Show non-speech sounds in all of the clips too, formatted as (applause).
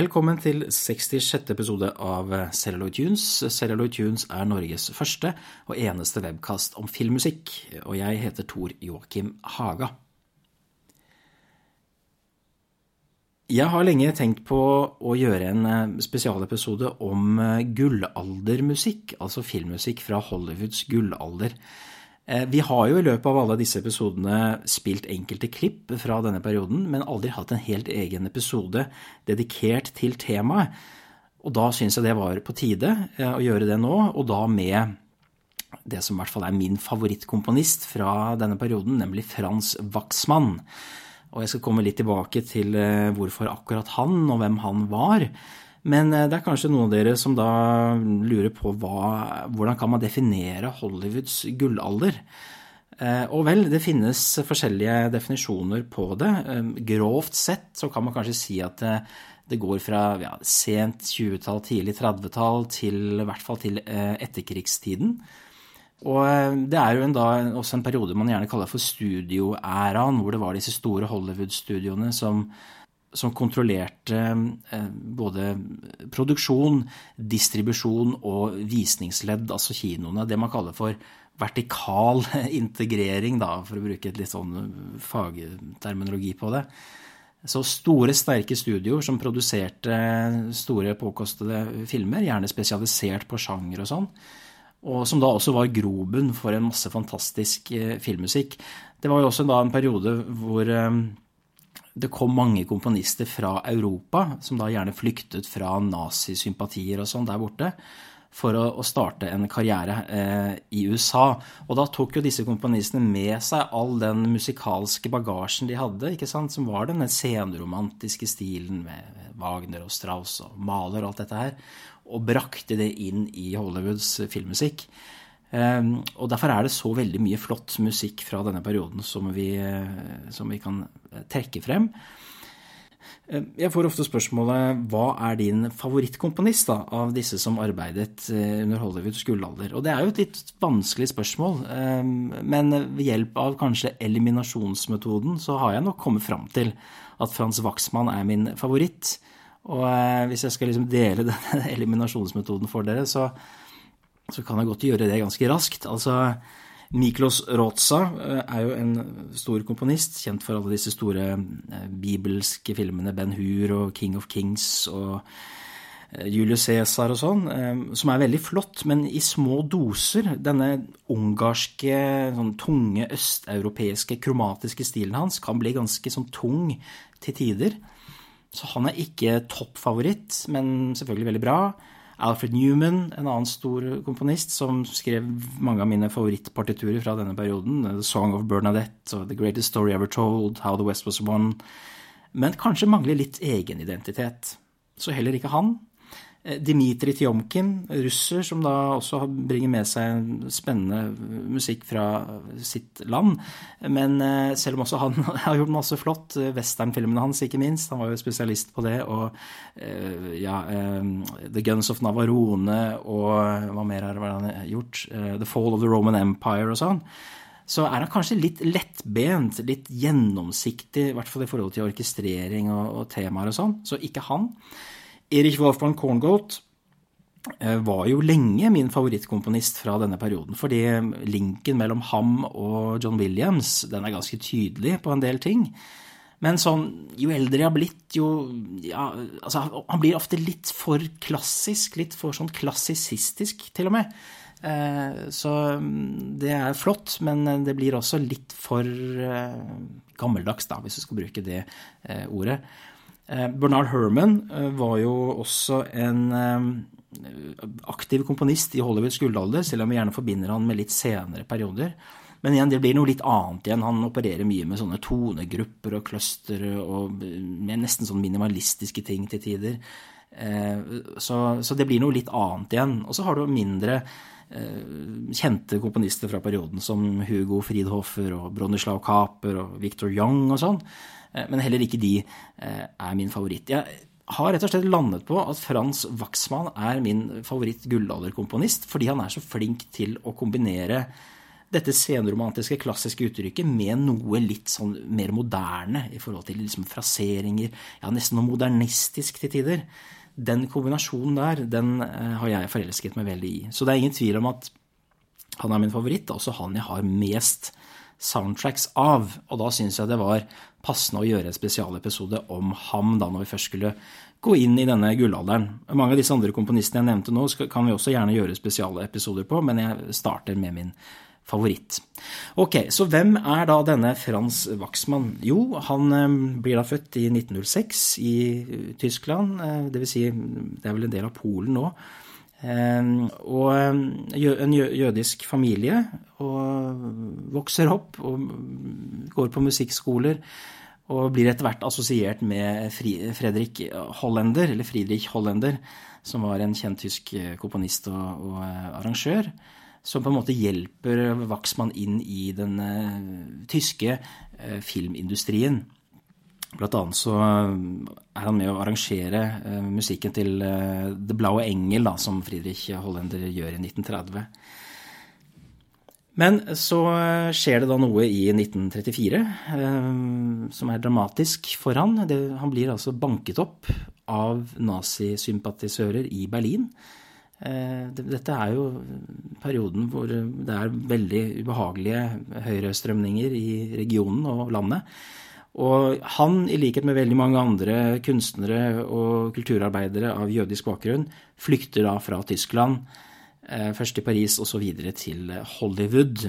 Velkommen til 66. episode av Celluloid Tunes. Celluloid Tunes er Norges første og eneste webkast om filmmusikk, og jeg heter Tor Joakim Haga. Jeg har lenge tenkt på å gjøre en eh, spesialepisode om eh, gullaldermusikk, altså filmmusikk fra Hollywoods gullalder. Eh, vi har jo i løpet av alle disse episodene spilt enkelte klipp fra denne perioden, men aldri hatt en helt egen episode dedikert til temaet. Og da syns jeg det var på tide eh, å gjøre det nå, og da med det som i hvert fall er min favorittkomponist fra denne perioden, nemlig Frans Waxmann. Og jeg skal komme litt tilbake til eh, hvorfor akkurat han, og hvem han var. Men eh, det er kanskje noen av dere som da lurer på hva, hvordan kan man definere Hollywoods gullalder? Eh, og vel, det finnes forskjellige definisjoner på det. Eh, grovt sett så kan man kanskje si at det, det går fra ja, sent 20-tall, tidlig 30-tall til i hvert fall til etterkrigstiden. Og det er jo en da, også en periode man gjerne kaller for studioæraen, hvor det var disse store Hollywood-studioene som som kontrollerte eh, både produksjon, distribusjon og visningsledd, altså kinoene. Det man kaller for vertikal (laughs) integrering, da, for å bruke et litt sånn fagterminologi på det. Så store, sterke studioer som produserte store, påkostede filmer, gjerne spesialisert på sjanger og sånn, og som da også var grobunn for en masse fantastisk eh, filmmusikk. Det var jo også da en periode hvor eh, det kom mange komponister fra Europa, som da gjerne flyktet fra nazisympatier og sånn der borte, for å, å starte en karriere eh, i USA. Og da tok jo disse komponistene med seg all den musikalske bagasjen de hadde, ikke sant, som var den senromantiske stilen med Wagner og Strauss og Maler og alt dette her, og brakte det inn i Hollywoods filmmusikk. Ehm, og Derfor er det så veldig mye flott musikk fra denne perioden som vi, eh, som vi kan eh, trekke frem. Ehm, jeg får ofte spørsmålet hva er din favorittkomponist da, av disse som arbeidet eh, under Hollywoods gullalder? Og det er jo et litt vanskelig spørsmål, ehm, men ved hjelp av kanskje eliminasjonsmetoden så har jeg nok kommet fram til at Frans Waxman er min favoritt. Og hvis jeg skal liksom dele (laughs) denne eliminasjonsmetoden for dere, så så kan jeg godt gjøre det ganske raskt. Altså, Miklos Roza eh, er jo en stor komponist, kjent for alle disse store eh, bibelske filmene Ben Hur og King of Kings og eh, Julius Cæsar og sånn, som er veldig flott, men i små doser. Denne ungarske, sånn tunge, østeuropeiske, kromatiske stilen hans kan bli ganske sånn tung til tider. Så han er ikke toppfavoritt, men selvfølgelig veldig bra. Alfred Newman, en annen stor komponist, som skrev mange av mine favorittpartiturer fra denne perioden. The Song of Bernadette The Greatest Story Ever Told, How the West Was Won. Men kanskje mangler litt egenidentitet. Så heller ikke han. Eh, Dmitrij Tjomkin, russer, som da også bringer med seg spennende musikk fra sitt land. Men eh, selv om også han (laughs) har gjort masse flott, eh, westernfilmene hans ikke minst, han var jo spesialist på det, og ja, The Guns of Navarone og hva mer har han gjort? The Fall of the Roman Empire og sånn så er han kanskje litt lettbent, litt gjennomsiktig, i hvert fall i forhold til orkestrering og, og temaer og sånn. Så ikke han. Erich Wolfgang Korngold eh, var jo lenge min favorittkomponist fra denne perioden, fordi linken mellom ham og John Williams den er ganske tydelig på en del ting. Men sånn, jo eldre jeg har blitt, jo ja, altså, Han blir ofte litt for klassisk, litt for sånn klassisistisk, til og med. Eh, så mm, det er flott, men det blir også litt for eh, gammeldags, da, hvis du skal bruke det eh, ordet. Eh, Bernard Herman eh, var jo også en eh, aktiv komponist i Hollywoods gullalder, selv om vi gjerne forbinder han med litt senere perioder. Men igjen, det blir noe litt annet igjen. Han opererer mye med sånne tonegrupper og clustere og med nesten sånn minimalistiske ting til tider. Så, så det blir noe litt annet igjen. Og så har du mindre kjente komponister fra perioden som Hugo Friedhofer og Bronislaw Kaper og Victor Young og sånn. Eh, men heller ikke de eh, er min favoritt. Jeg har rett og slett landet på at Frans Waxman er min favoritt gullalderkomponist, fordi han er så flink til å kombinere dette senromantiske, klassiske uttrykket med noe litt sånn mer moderne i forhold til liksom fraseringer, ja, nesten noe modernistisk til tider. Den kombinasjonen der, den eh, har jeg forelsket meg veldig i. Så det er ingen tvil om at han er min favoritt. Er også han jeg har mest soundtracks av. Og da syns jeg det var passende å gjøre en spesialepisode om ham, da når vi først skulle gå inn i denne gullalderen. Mange av disse andre komponistene jeg nevnte nå, kan vi også gjerne gjøre spesiale episoder på, men jeg starter med min favoritt. Ok, Så hvem er da denne Frans Waxman? Jo, han eh, blir da født i 1906 i Tyskland. Eh, Dvs. Si, det er vel en del av Polen nå. Og en jødisk familie, og vokser opp og går på musikkskoler. Og blir etter hvert assosiert med Fredrik Hollender, eller Friedrich Hollender, som var en kjent tysk komponist og, og arrangør. Som på en måte hjelper Wachsmann inn i den uh, tyske uh, filmindustrien. Blant annet så eh, er han med å arrangere uh, musikken til «The Det blaue engel, da, som Friedrich Hollender gjør i 1930. Men så skjer det da noe i 1934 som er dramatisk for han. Han blir altså banket opp av nazisympatisører i Berlin. Dette er jo perioden hvor det er veldig ubehagelige høyrestrømninger i regionen og landet. Og han, i likhet med veldig mange andre kunstnere og kulturarbeidere av jødisk bakgrunn, flykter da fra Tyskland, eh, først til Paris og så videre til Hollywood.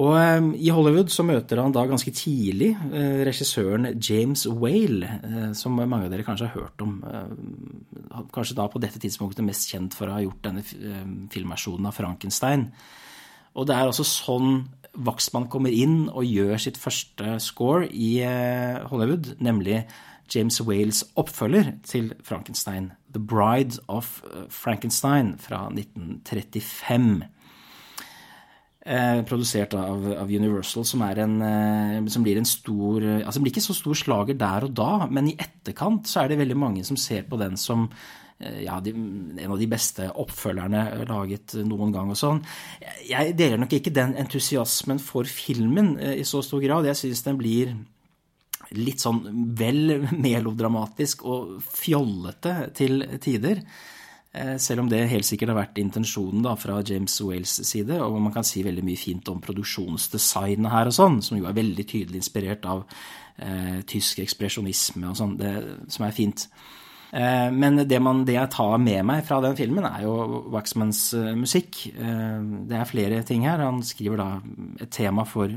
Og eh, i Hollywood så møter han da ganske tidlig eh, regissøren James Whale, som mange av dere kanskje har hørt om. Kanskje da på dette tidspunktet mest kjent for å ha gjort denne filmversjonen av Frankenstein. Og det er altså sånn Waxman kommer inn og gjør sitt første score i eh, Hollywood, nemlig James Wales' oppfølger til Frankenstein, 'The Bride of eh, Frankenstein' fra 1935. Eh, produsert av, av, Universal, som, en, eh, som, blir en stor Altså, blir ikke så stor slager der og da, men i etterkant så er det veldig mange som ser på den som Eh, ja, de, en av de beste oppfølgerne laget noen gang og sånn. Jeg deler nok ikke den entusiasmen for filmen eh, i så stor grad. Jeg syns den blir litt sånn vel melodramatisk og fjollete til tider. Eh, selv om det helt sikkert har vært intensjonen da, fra James Wales' side. Og man kan si veldig mye fint om produksjonsdesignet her og sånn, som jo er veldig tydelig inspirert av eh, tysk ekspresjonisme og sånn, som er fint. Eh, men det, man, det, jeg tar med meg fra den filmen, er jo Waxmans eh, musikk. Eh, det er flere ting her. Han skriver da et tema for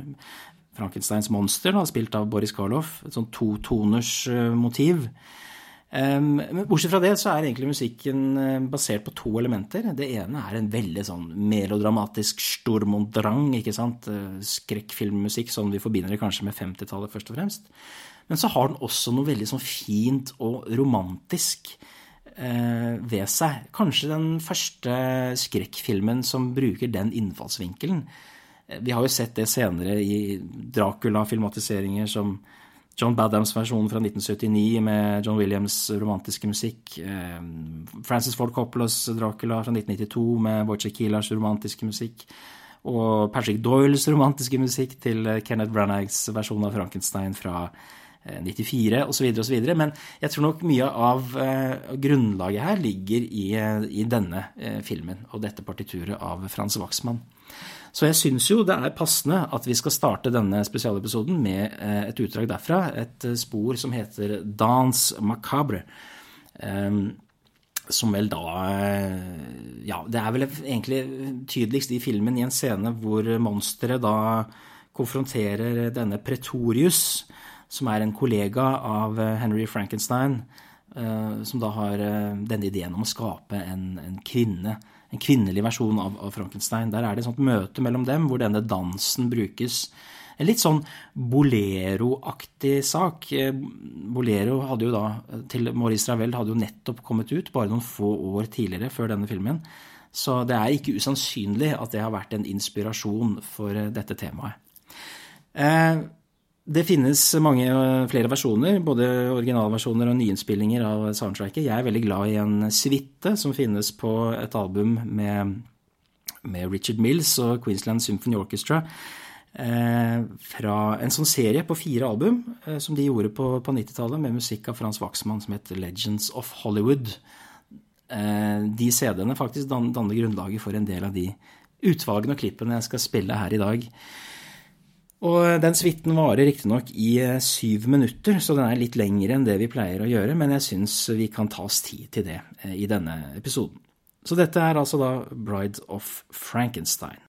Frankensteins monster, da, spilt av Boris Karloff. Et sånn totoners motiv. Men bortsett fra det så er egentlig musikken basert på to elementer. Det ene er en veldig sånn melodramatisk storm og Drang, ikke sant. Skrekkfilmmusikk sånn vi forbinder det kanskje med 50-tallet først og fremst. Men så har den også noe veldig sånn fint og romantisk eh, ved seg. Kanskje den første skrekkfilmen som bruker den innfallsvinkelen. Eh, vi har jo sett det senere i Dracula-filmatiseringer som John Badhams versjon fra 1979 med John Williams' romantiske musikk. Eh, Francis Ford Coppolas Dracula fra 1992 med Wojciech Kielars romantiske musikk. Og Patrick Doyles romantiske musikk til Kenneth Branaghs versjon av Frankenstein fra 94 osv. osv. Men jeg tror nok mye av uh, grunnlaget her ligger i, uh, i denne uh, filmen og dette partituret av Frans Waxman. Så jeg syns jo det er passende at vi skal starte denne spesialepisoden med et utdrag derfra. Et spor som heter Dans macabre. Som vel da Ja, det er vel egentlig tydeligst i filmen i en scene hvor monsteret da konfronterer denne Pretorius, som er en kollega av eh, Henry Frankenstein, eh, som da har eh, denne ideen om å skape en, en kvinne. En kvinnelig versjon av, av, Frankenstein. Der er det et sånt møte mellom dem hvor denne dansen brukes. En litt sånn bolero-aktig sak. Bolero hadde jo da, til Maurice Ravel hadde jo nettopp kommet ut, bare noen få år tidligere før denne filmen. Så det er ikke usannsynlig at det har vært en inspirasjon for dette temaet. Eh, det finnes mange eh, flere versjoner, både originalversjoner og nyinnspillinger av soundtracket. Jeg er veldig glad i en suite som finnes på et album med med Richard Mills og Queensland Symphony Orchestra. Eh, fra en sånn serie på fire album eh, som de gjorde på, på 90-tallet, med musikk av Frans Waxman som heter Legends of Hollywood. Eh, de CD-ene faktisk danner grunnlaget for en del av de utvalgene og klippene jeg skal spille her i dag. Og den suiten varer riktignok i eh, syv minutter, så den er litt lengre enn det vi pleier å gjøre, men jeg syns vi kan ta oss tid til det eh, i denne episoden. Så dette er altså da Bride of Frankenstein.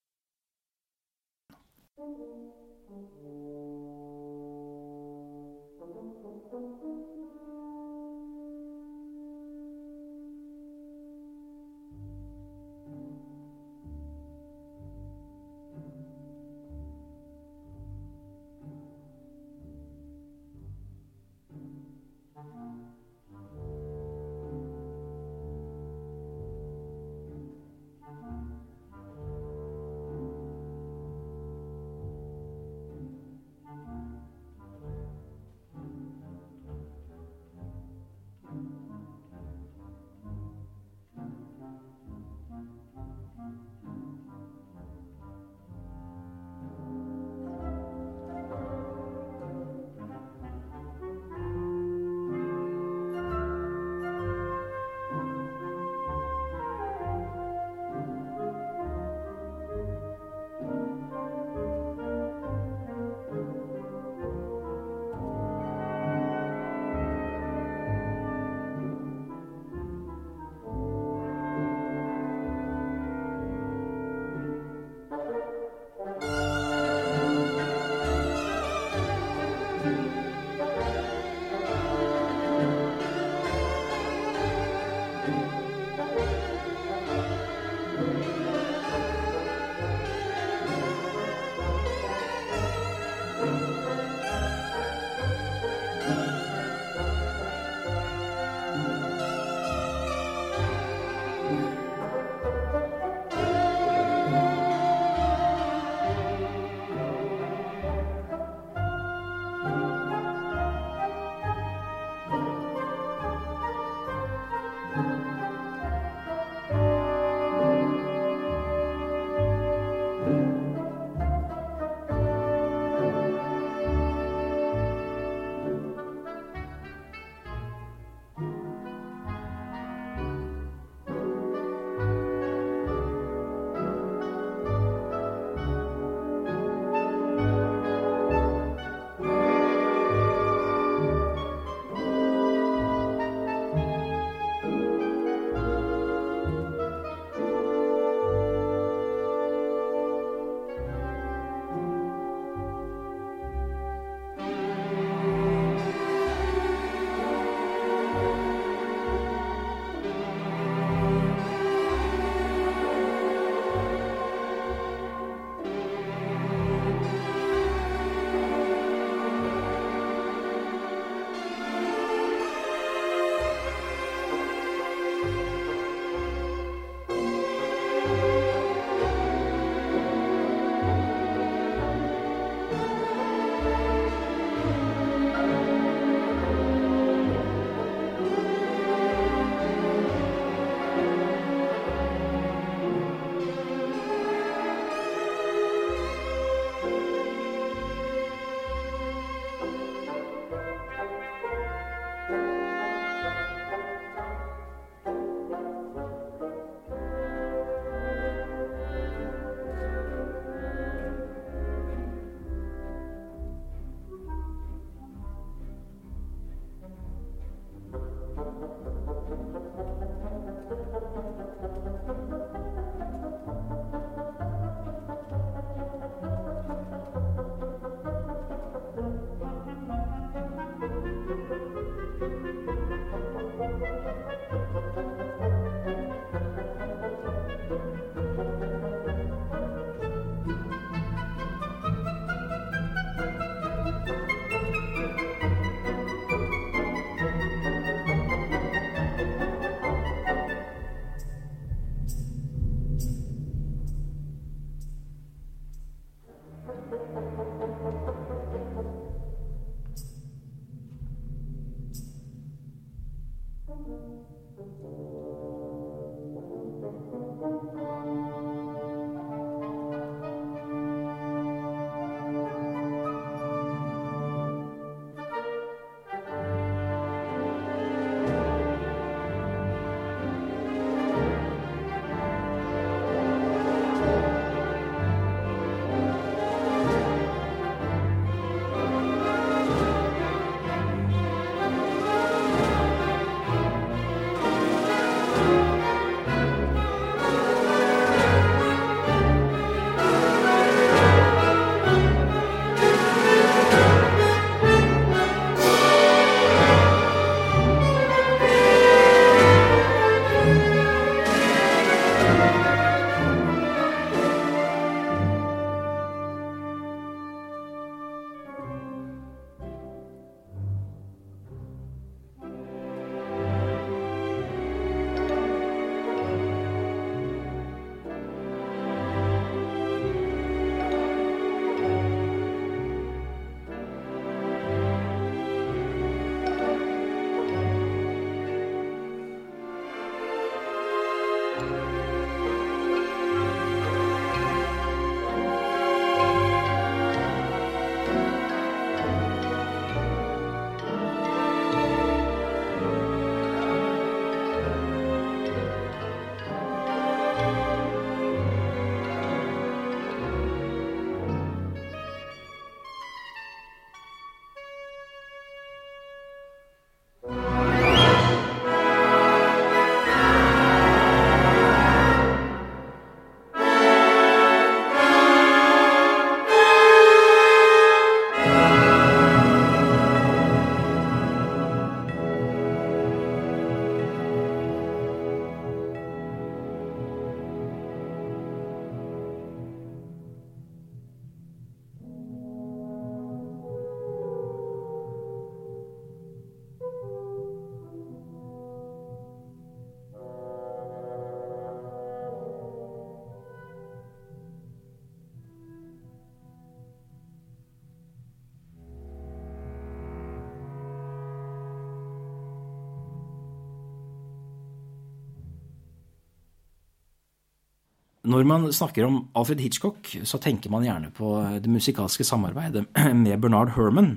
Når man snakker om Alfred Hitchcock, så tenker man gjerne på det musikalske samarbeidet (clears throat) med Bernard Herman.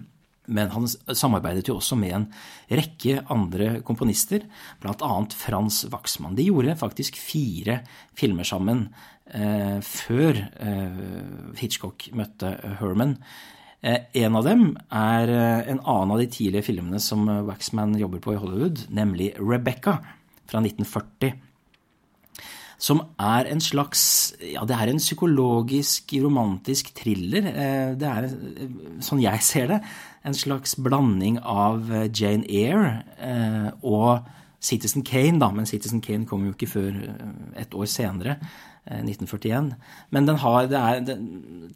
Men han samarbeidet jo også med en rekke andre komponister, bl.a. Frans Waxman. De gjorde faktisk fire filmer sammen eh, før eh, Hitchcock møtte Herman. Eh, en av dem er eh, en annen av de tidlige filmene som Waxman jobber på i Hollywood, nemlig Rebecca fra 1940 som er en slags Ja, det er en psykologisk, romantisk thriller. Eh, det er, sånn jeg ser det, en slags blanding av eh, Jane Eyre og Citizen Kane, da. Men Citizen Kane kom jo ikke før et år senere. 1941. Men har, det er, det,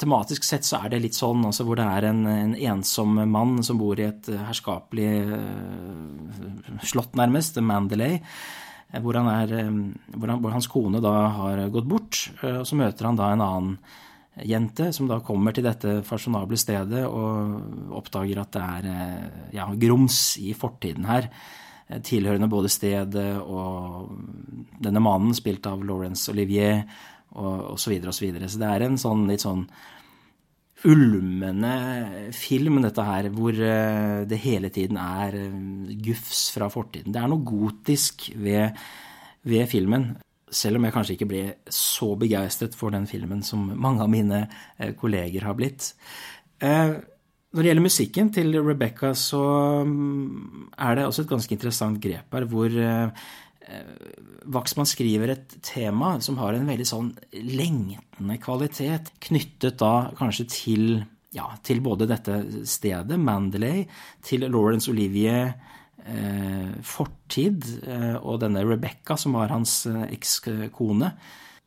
tematisk sett så er det litt sånn altså hvor det er en, en ensom mann som bor i et herskapelig slott, nærmest, Mandalay Eh, hvor, han er, eh, hvor, han, hvor, hans kone da har gått bort. Eh, og Så møter han da en annen jente som da kommer til dette fasjonable stedet og oppdager at det er ja, grums i fortiden her. Tilhørende både stedet og denne mannen, spilt av Laurence Olivier, og osv. Så, videre, og så, så det er en sånn litt sånn ulmende film, dette her, hvor eh, det hele tiden er eh, gufs fra fortiden. Det er noe gotisk ved, ved filmen. Selv om jeg kanskje ikke ble så begeistret for den filmen som mange av mine eh, kolleger har blitt. Når det gjelder musikken til Rebecca, så mm, er det også et ganske interessant grep her, hvor Waxman skriver et tema som har en veldig sånn lengtende kvalitet, knyttet da kanskje til, ja, til både dette stedet, Mandalay, til Laurence Olivier, eh, fortid, eh, og denne Rebecca, som var hans eh, ekskone.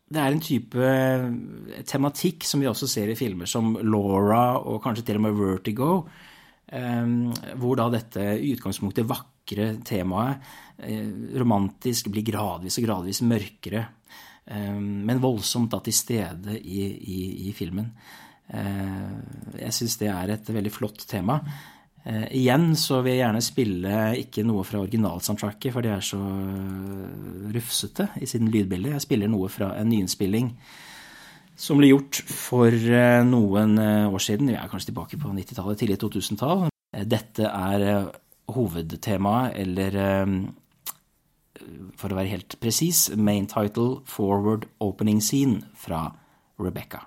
Det er en type tematikk som vi også ser i filmer som Laura og kanskje til og med Vertigo, eh, hvor da dette i utgangspunktet vakre temaet Eh, romantisk blir gradvis og gradvis mørkere, eh, men voldsomt da til stede i, i, i filmen. Eh, jeg syns det er et veldig flott tema. igjen så vil jeg gjerne spille ikke noe fra originalsoundtracket, for det er så rufsete i sin lydbilde. Jeg spiller noe fra en nyinnspilling som ble gjort for noen år siden. Vi er kanskje tilbake på 90-tallet, tidlig 2000-tall. Dette er hovedtemaet, eller for å være helt presis, main title Forward Opening Scene fra Rebecca.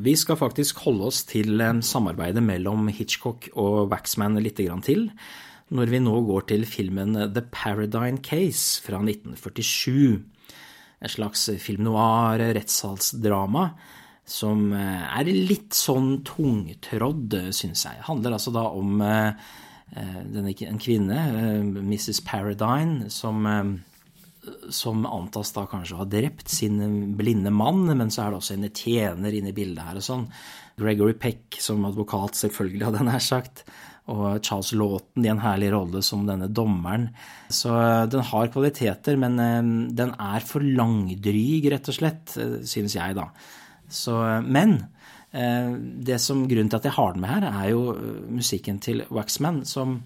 Vi skal faktisk holde oss til samarbeidet mellom Hitchcock og Waxman litt til, når vi nå går til filmen The Paradigm Case fra 1947. En slags film noir, rettssalsdrama, som eh, er litt sånn tungtrådd, syns jeg. Handler altså da om eh, eh, en kvinne, Mrs. Paradigm, som som antas da kanskje å ha drept sin blinde mann, men så er det også en tjener inne i bildet her og sånn. Gregory Peck som advokat, selvfølgelig, hadde jeg nær sagt. Og Charles Lawton i en herlig rolle som denne dommeren. Så eh, den har kvaliteter, men eh, den er for langdryg, rett og slett, eh, synes jeg, da. Så, men det som grunnen til at jeg har den med her, er jo musikken til Waxman, som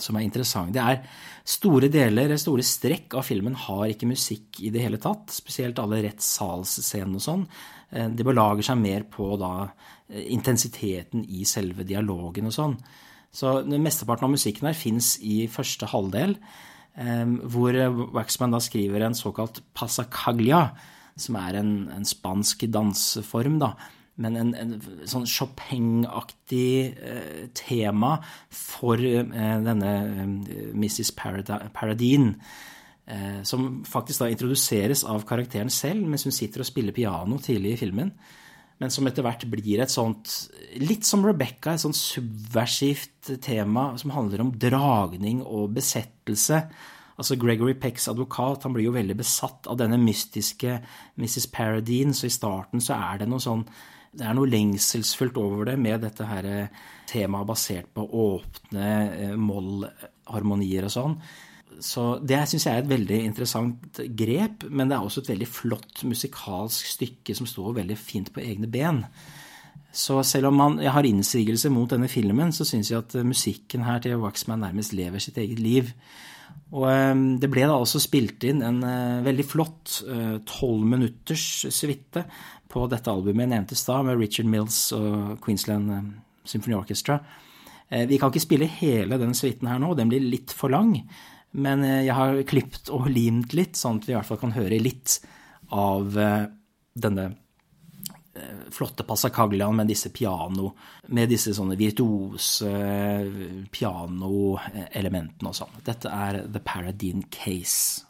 som er interessant. Det er store deler, store strekk av filmen har ikke musikk i det hele tatt. Spesielt alle rettssalsscenene og sånn. Det de belager seg mer på da eh, intensiteten i selve dialogen og sånn. Så mesteparten av musikken her fins i første halvdel, eh, hvor Waxman da skriver en såkalt passacaglia, som er en, en spansk danseform, da men en, en sånn Chopin-aktig eh, tema for eh, denne eh, Mrs. Paradine. Eh, som faktisk da introduseres av karakteren selv mens hun sitter og spiller piano tidlig i filmen. Men som etter hvert blir et sånt, litt som Rebecca, et sånt subversivt tema som handler om dragning og besettelse. Altså Gregory Pecks advokat han blir jo veldig besatt av denne mystiske Mrs. Paradine, så i starten så er det noe sånn det er noe lengselsfullt over det med dette her eh, temaet basert på åpne eh, mollharmonier og sånn. Så det syns jeg er et veldig interessant grep, men det er også et veldig flott musikalsk stykke som står veldig fint på egne ben. Så selv om man, jeg har innsigelser mot denne filmen, så syns jeg at musikken her til Waxman nærmest lever sitt eget liv. Og eh, det ble da også spilt inn en veldig flott tolv minutters suite på dette albumet jeg nevnte i stad, med Richard Mills og Queensland eh, Symphony Orchestra. Eh, vi kan ikke spille hele den suiten her nå, den blir litt for lang. Men eh, jeg har klipt og limt litt, sånn at vi i hvert fall kan høre litt av denne flotte passacagliaen med disse piano, med disse sånne virtuose pianoelementene og sånn. Dette er The Paradine Case.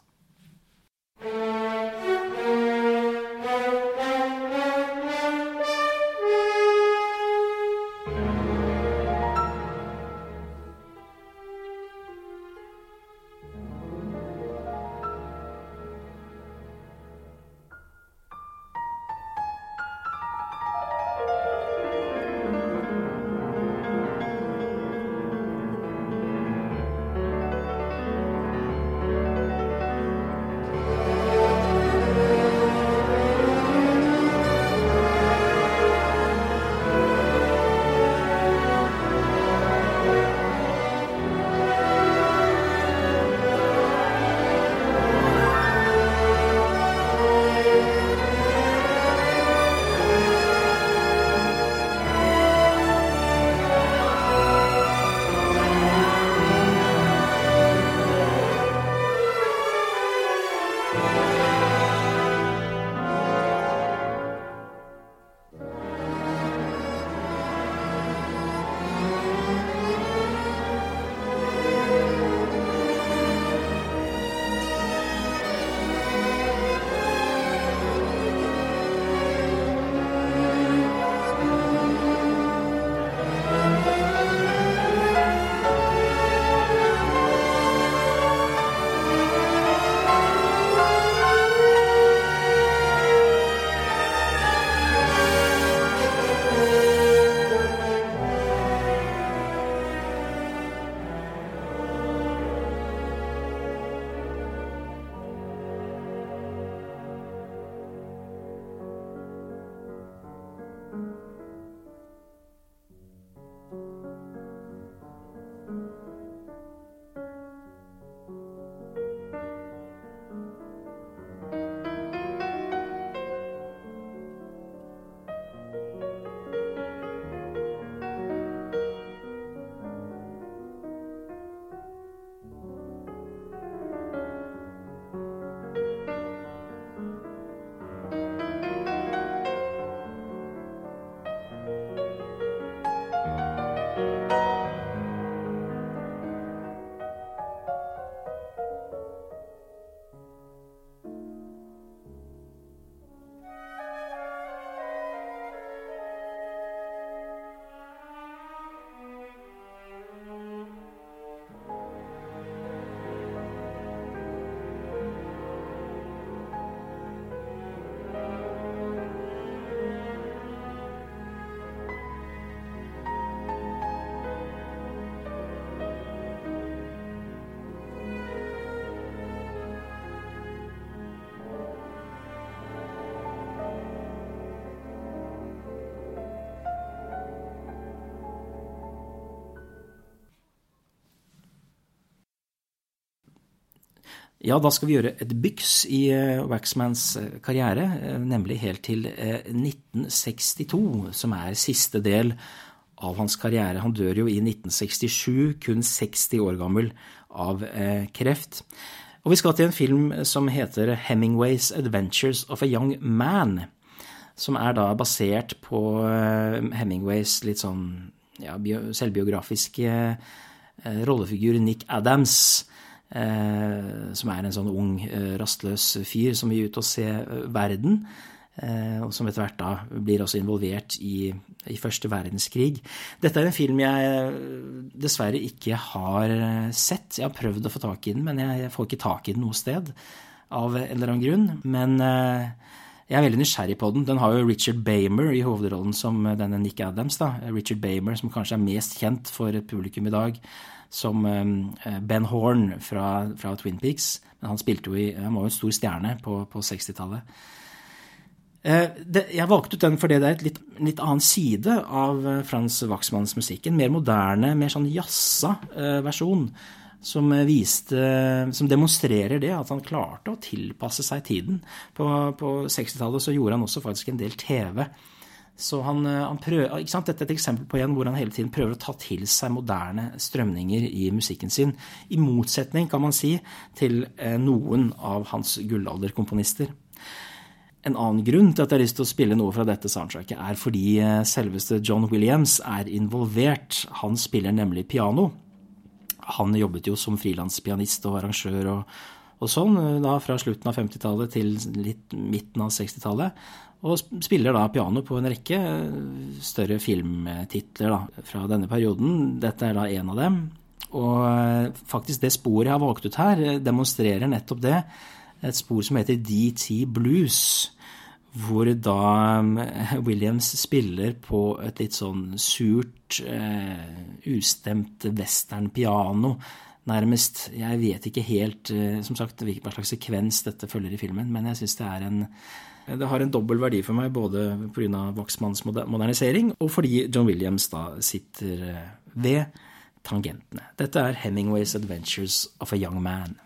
Ja, da skal vi gjøre et byks i Waxmans karriere, nemlig helt til 1962, som er siste del av hans karriere. Han dør jo i 1967, kun 60 år gammel, av kreft. Og vi skal til en film som heter Hemingways Adventures of a Young Man. Som er da basert på eh, Hemingways litt sånn ja, selvbiografiske eh, rollefigur Nick Adams. Eh, som er en sånn ung, rastløs fyr som vil ut og se verden. Eh, og som etter hvert da blir også involvert i, i, første verdenskrig. Dette er en film jeg eh, dessverre ikke har sett. Jeg har prøvd å få tak i den, men jeg får ikke tak i den noe sted. Av en eller annen grunn. Men eh, jeg er veldig nysgjerrig på den. Den har jo Richard Bamer i hovedrollen som denne Nick Adams. da. Richard Bamer, som kanskje er mest kjent for publikum i dag som Ben Horn fra, fra Twin Peaks. Men han jo i, han var jo en stor stjerne på, på 60-tallet. Eh, jeg valgte ut den fordi det er et litt, litt annen side av eh, Frans Wachsmanns musikk. En mer moderne, mer sånn jazza eh, versjon. Som, viste, som demonstrerer det, at han klarte å tilpasse seg tiden. På, på 60-tallet så gjorde han også faktisk en del TV. Så han, han prøver, Dette er et eksempel på igjen hvor han hele tiden prøver å ta til seg moderne strømninger i musikken sin. I motsetning, kan man si, til noen av hans gullalderkomponister. En annen grunn til at jeg har lyst til å spille noe fra dette soundtracket, er fordi eh, selveste John Williams er involvert. Han spiller nemlig piano. Han jobbet jo som frilanspianist og arrangør og, og, sånn, eh, da fra slutten av 50-tallet til litt midten av 60-tallet. Og spiller da piano på en rekke eh, større filmtitler da, fra denne perioden. Dette er da en av dem. Og faktisk det sporet jeg har valgt ut her, demonstrerer nettopp det et spor som heter DT Blues, hvor da um, Williams spiller på et litt sånn surt, uh, ustemt westernpiano, nærmest. Jeg vet ikke helt uh, som sagt, hva slags sekvens dette følger i filmen, men jeg syns det er en det har en dobbel verdi for meg, både pga. Waxmans modernisering og fordi John Williams da sitter ved tangentene. Dette er Hemingways Adventures of a Young Man.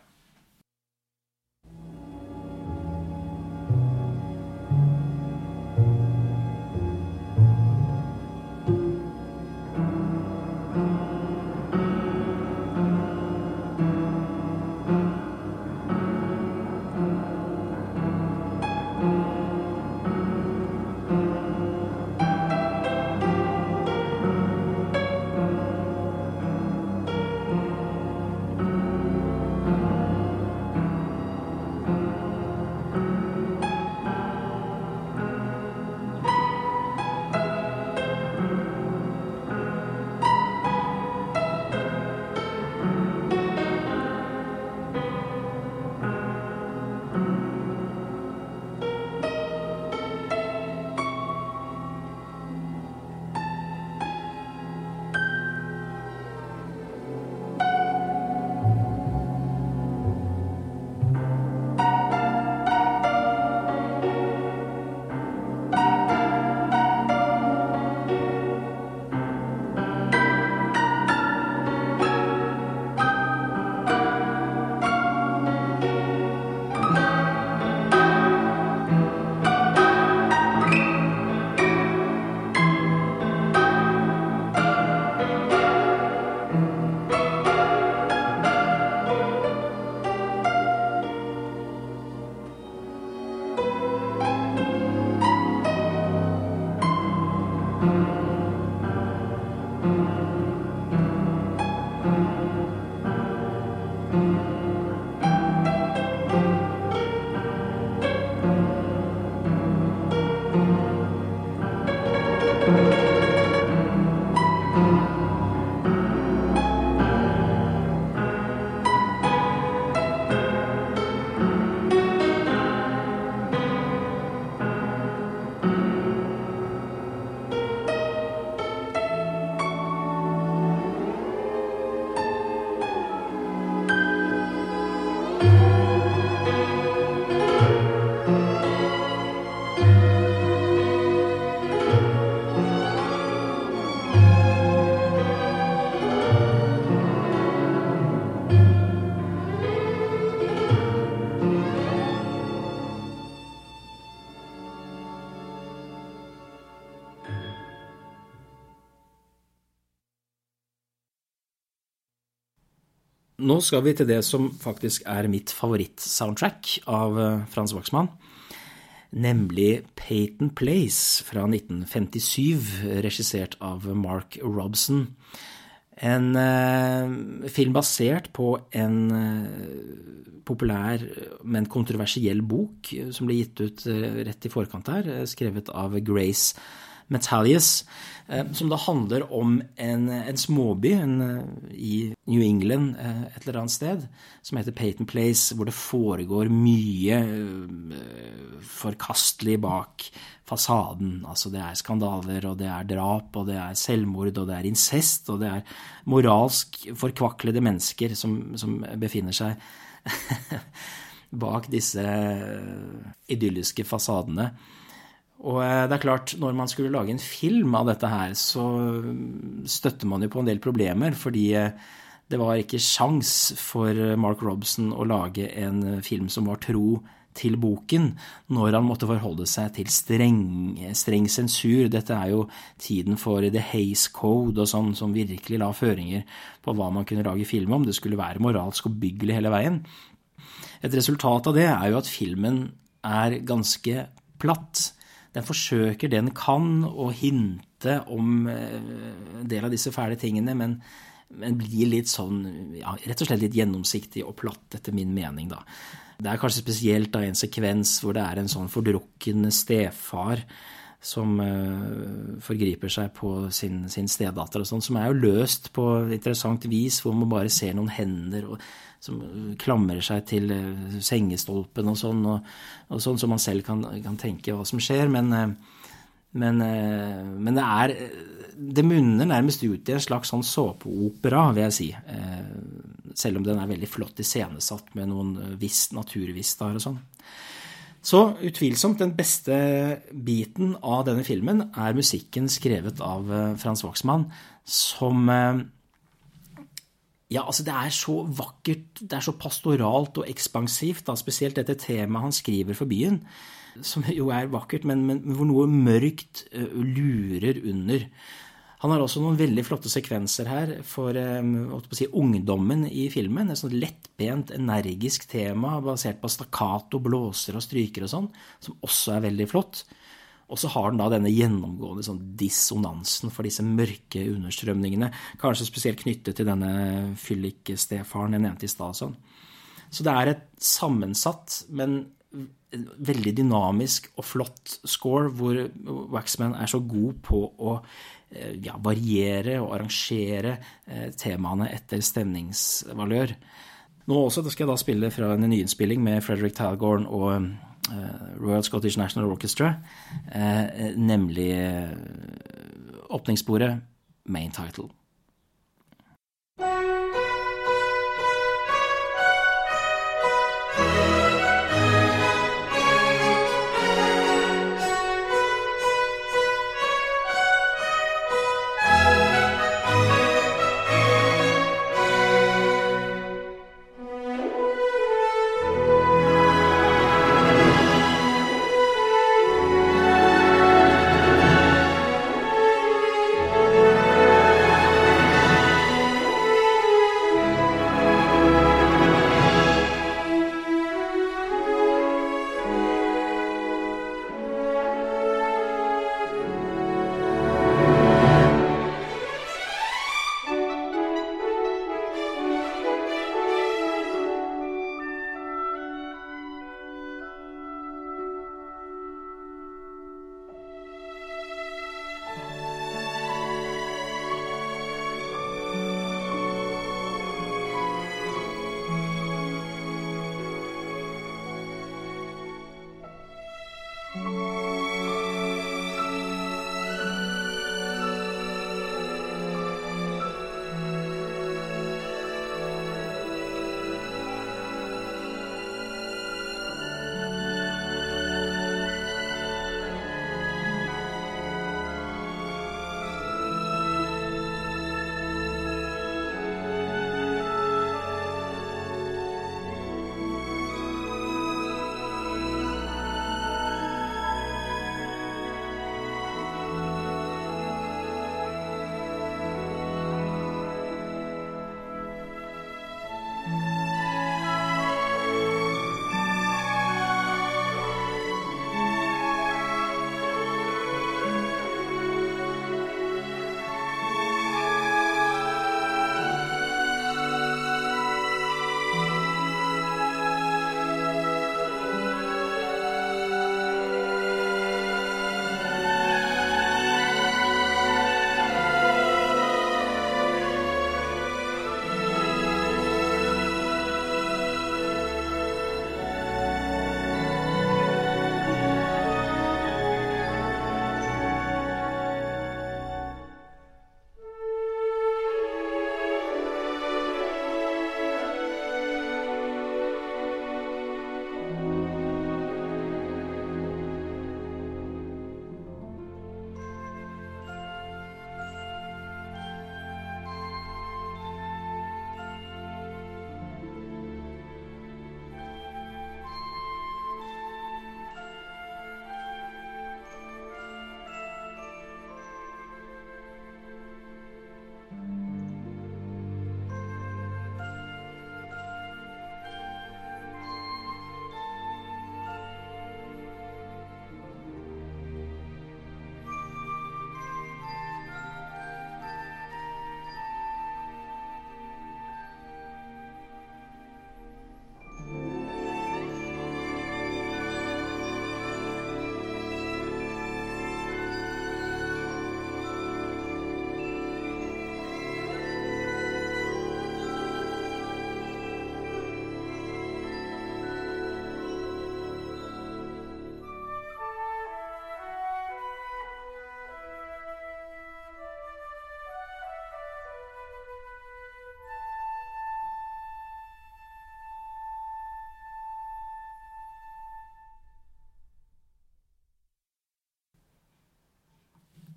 Nå skal vi til det som faktisk er mitt favorittsoundtrack av eh, Frans Waxman. Nemlig Peyton Place fra 1957, regissert av Mark Robson. En eh, film basert på en eh, populær, men kontroversiell bok som ble gitt ut eh, rett i forkant her, eh, skrevet av Grace Metallius, eh, som da handler om en, en småby en, i New England et eller annet sted, som heter Peyton Place, hvor det foregår mye forkastelig bak fasaden. Altså det er skandaler, og det er drap, og det er selvmord, og det er incest, og det er moralsk forkvaklede mennesker som, som befinner seg (laughs) bak disse idylliske fasadene. Og eh, det er klart, når man skulle lage en film av dette her, så støtter man jo på en del problemer, fordi eh, det var ikke sjans for Mark Robson å lage en film som var tro til boken når han måtte forholde seg til streng, streng sensur. Dette er jo tiden for The Haze Code og sånn, som virkelig la føringer på hva man kunne lage film om. Det skulle være moralsk og byggelig hele veien. Et resultat av det er jo at filmen er ganske platt. Den forsøker det den kan å hinte om eh, en del av disse fæle tingene, men, men blir litt sånn ja, rett og slett litt gjennomsiktig og platt, etter min mening, da. Det er kanskje spesielt da en sekvens hvor det er en sånn fordrukken stefar som uh, forgriper seg på sin, sin stedatter og sånn, som er jo løst på interessant vis, hvor man bare ser noen hender og, som klamrer seg til uh, sengestolpen og sånn, og, og, sånn, så man selv kan, kan, tenke hva som skjer. Men, uh, men, men det er Det munner nærmest ut i en slags sånn såpeopera, vil jeg si selv om den er veldig flott iscenesatt med noen visst naturvistaer og sånn. Så utvilsomt den beste biten av denne filmen er musikken skrevet av Frans Waxman, som ja, altså det er så vakkert, det er så pastoralt og ekspansivt, da, spesielt dette temaet han skriver for byen, som jo er vakkert, men, men hvor noe mørkt lurer under. Han har også noen veldig flotte sekvenser her for si, ungdommen i filmen. Et sånt lettbent, energisk tema basert på stakkato, blåser og stryker og sånn, som også er veldig flott. Og så har den da denne gjennomgående sånn dissonansen for disse mørke understrømningene. Kanskje spesielt knyttet til denne fyllikstefaren jeg nevnte i stad. Sånn. Så det er et sammensatt, men veldig dynamisk og flott score, hvor Waxman er så god på å Eh, ja, variere og arrangere eh, temaene etter stemningsvalør. Nå også skal jeg da spille fra en nyinnspilling med Frederick Talgorn og Royal Scottish National Orchestra, nemlig åpningssporet Main Title.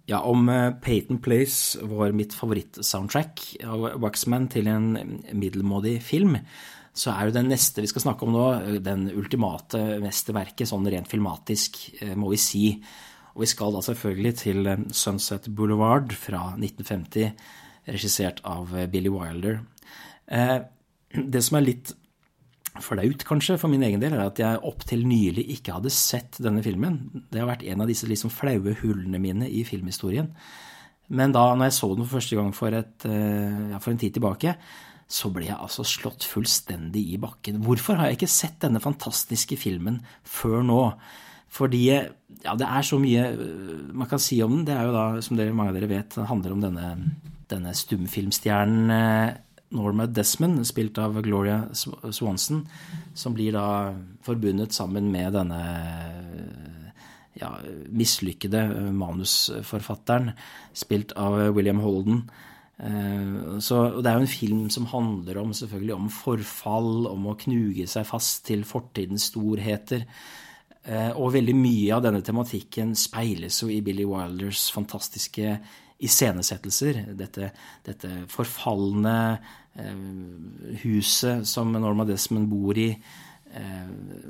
Ja, om Peyton Place var mitt favorittsoundtrack av Waxman til en middelmådig film, så er jo den neste vi skal snakke om nå, den ultimate mesterverket, sånn rent filmatisk, må vi si. Og vi skal da selvfølgelig til Sunset Boulevard fra 1950, regissert av Billy Wilder. Det som er litt flaut, kanskje, for min egen del, er at jeg opptil nylig ikke hadde sett denne filmen. Det har vært en av disse liksom flaue hullene mine i filmhistorien. Men da når jeg så den for første gang for, et, eh, ja, for en tid tilbake, så ble jeg altså slått fullstendig i bakken. Hvorfor har jeg ikke sett denne fantastiske filmen før nå? Fordi ja, det er så mye eh, man kan si om den. Det er jo da, som dere, mange av dere vet, handler om denne, denne stumfilmstjernen eh, Norma Desmond, spilt av Gloria Swanson, som blir da forbundet sammen med denne ja, mislykkede manusforfatteren, spilt av William Holden. Eh, så Det er jo en film som handler om, selvfølgelig om forfall, om å knuge seg fast til fortidens storheter. Eh, og veldig mye av denne tematikken speiles jo i Billy Wilders fantastiske iscenesettelser. Dette, dette forfalne eh, huset som Norma Desmond bor i. Eh,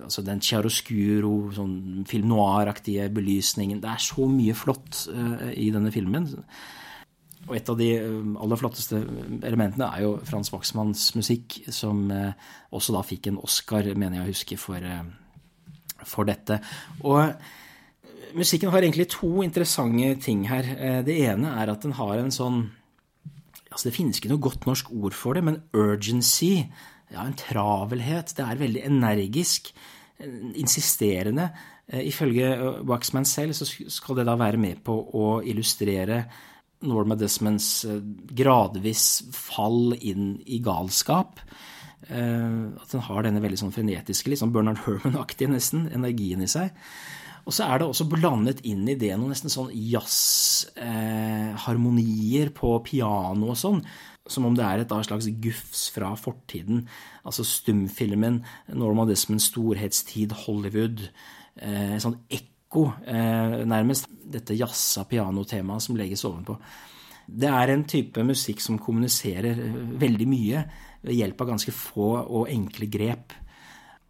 altså den chiaroscuro, sånn film noir-aktige belysningen. Det er så mye flott eh, i denne filmen. Og et av de eh, aller flotteste elementene er jo Frans Waxmanns musikk, som eh, også da fikk en Oscar, mener jeg å huske, for, eh, for dette. Og musikken har egentlig to interessante ting her. Eh, det ene er at den har en sånn altså Det finnes ikke noe godt norsk ord for det, men urgency, ja, en travelhet. Det er veldig energisk, insisterende. Eh, ifølge Waxman selv så skal det da være med på å illustrere Norma Desmonds eh, gradvis fall inn i galskap. At den har denne veldig sånn frenetiske, litt sånn Bernard Herman-aktige nesten, energien i seg. Og så er det også blandet inn i det noen nesten sånn jazzharmonier eh, på piano og sånn. Som om det er et slags gufs fra fortiden. Altså stumfilmen, Norma Desmonds storhetstid, Hollywood. Eh, sånn ekko, eh, nærmest. Dette jazza pianotemaet som legges ovenpå. Det er en type musikk som kommuniserer veldig mye ved hjelp av ganske få og enkle grep.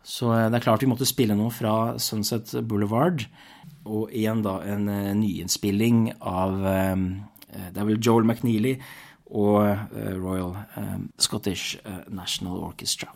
Så eh, det er klart vi måtte spille noe fra Sunset Boulevard. Og igjen da en uh, nyinnspilling av um, Det er vel Joel McNeely og Royal Scottish National Orchestra.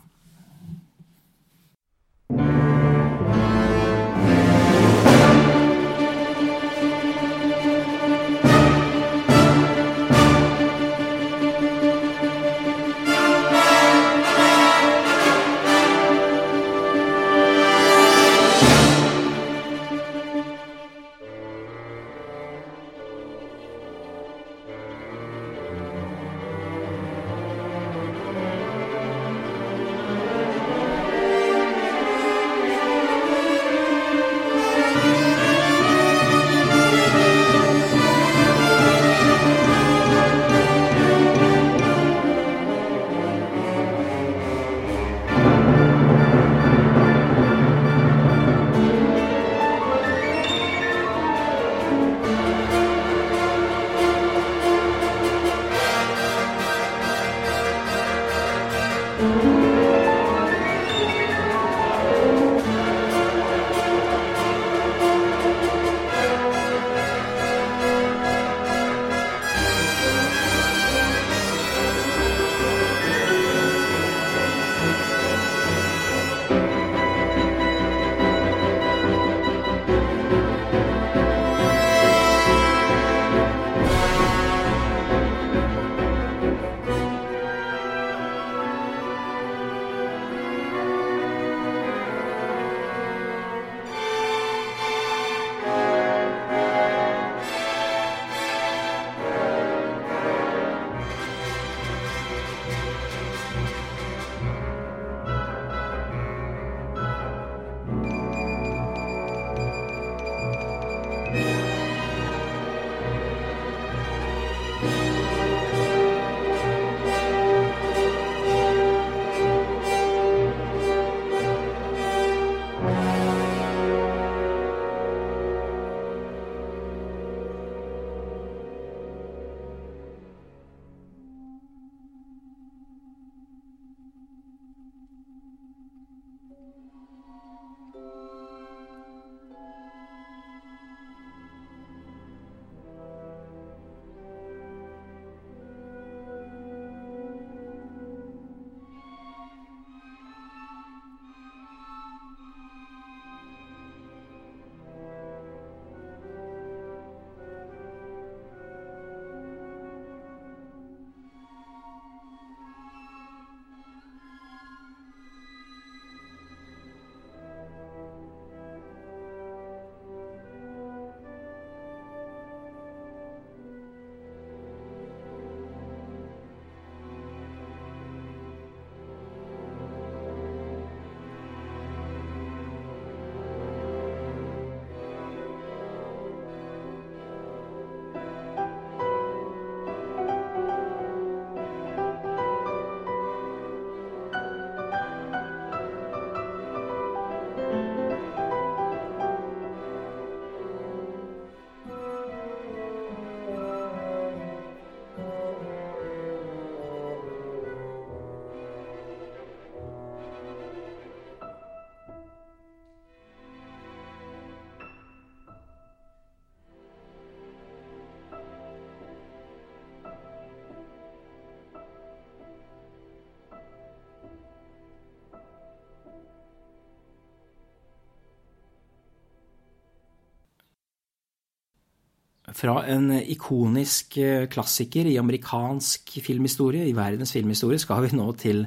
Fra en ikonisk klassiker i amerikansk filmhistorie, i verdens filmhistorie, skal vi nå til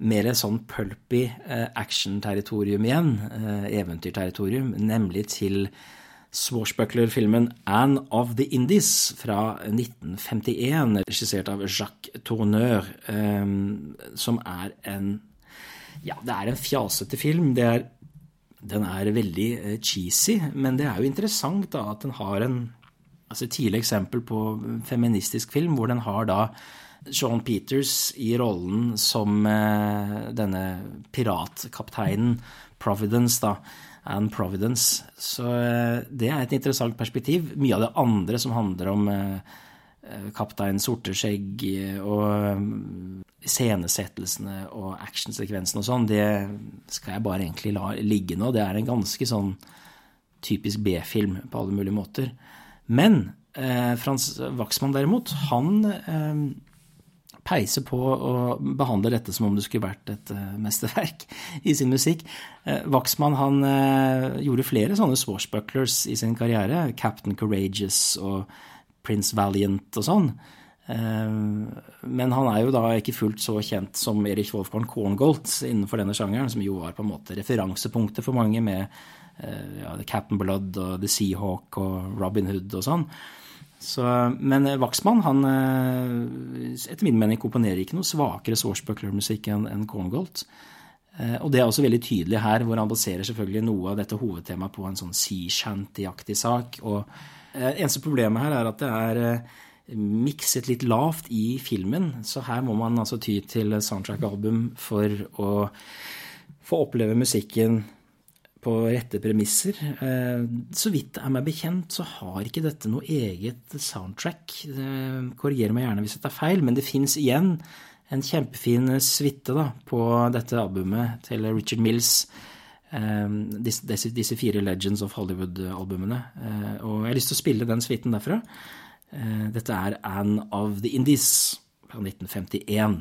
mer sånn pulpy action-territorium igjen, eventyrterritorium, nemlig til swashbuckler-filmen Anne of the Indies fra 1951, regissert av Jacques Tourneur, som er en Ja, det er en fjasete film. Er, den er veldig eh, cheesy, men det er jo interessant da at den har en altså Et tidlig eksempel på feministisk film hvor den har da Sean Peters i rollen som eh, denne piratkapteinen Providence, da and Providence. Så eh, det er et interessant perspektiv. Mye av det andre som handler om eh, Kaptein Sorteskjegg og scenesettelsene og actionsekvensene og sånn, det skal jeg bare egentlig la ligge nå. Det er en ganske sånn typisk B-film på alle mulige måter. Men eh, Frans Waxman derimot, han eh, peiser på og behandler dette som om det skulle vært et eh, mesterverk (laughs) i sin musikk. Eh, Waxman han uh, gjorde flere sånne swashbucklers i sin karriere. Captain Courageous og Prince Valiant og sånn. Men han er jo da ikke fullt så kjent som Erich Wolfgang Korngold innenfor denne sjangeren, som jo var på en måte referansepunktet for mange med ja, Captain Blood og The Seahawk og Robin Hood og sånn. Så, men Waxman, han eh, etter min mening komponerer ikke noe svakere Swashbuckler-musikk enn en Corngolt. Eh, og det er også veldig tydelig her, hvor han baserer selvfølgelig noe av dette hovedtemaet på en sånn sea shanty-aktig sak. Og eh, eneste problemet her er at det er mikset litt lavt i filmen, så her må man altså ty til soundtrack-album for å få oppleve musikken på rette premisser. Eh, så vidt er meg bekjent, så har ikke dette noe eget soundtrack. Korriger meg gjerne hvis dette er feil, men det fins igjen en kjempefin suite på dette albumet til Richard Mills. Eh, disse, disse fire Legends of Hollywood-albumene. Eh, og jeg har lyst til å spille den suiten derfra. Dette er Anne of the Indies fra 1951.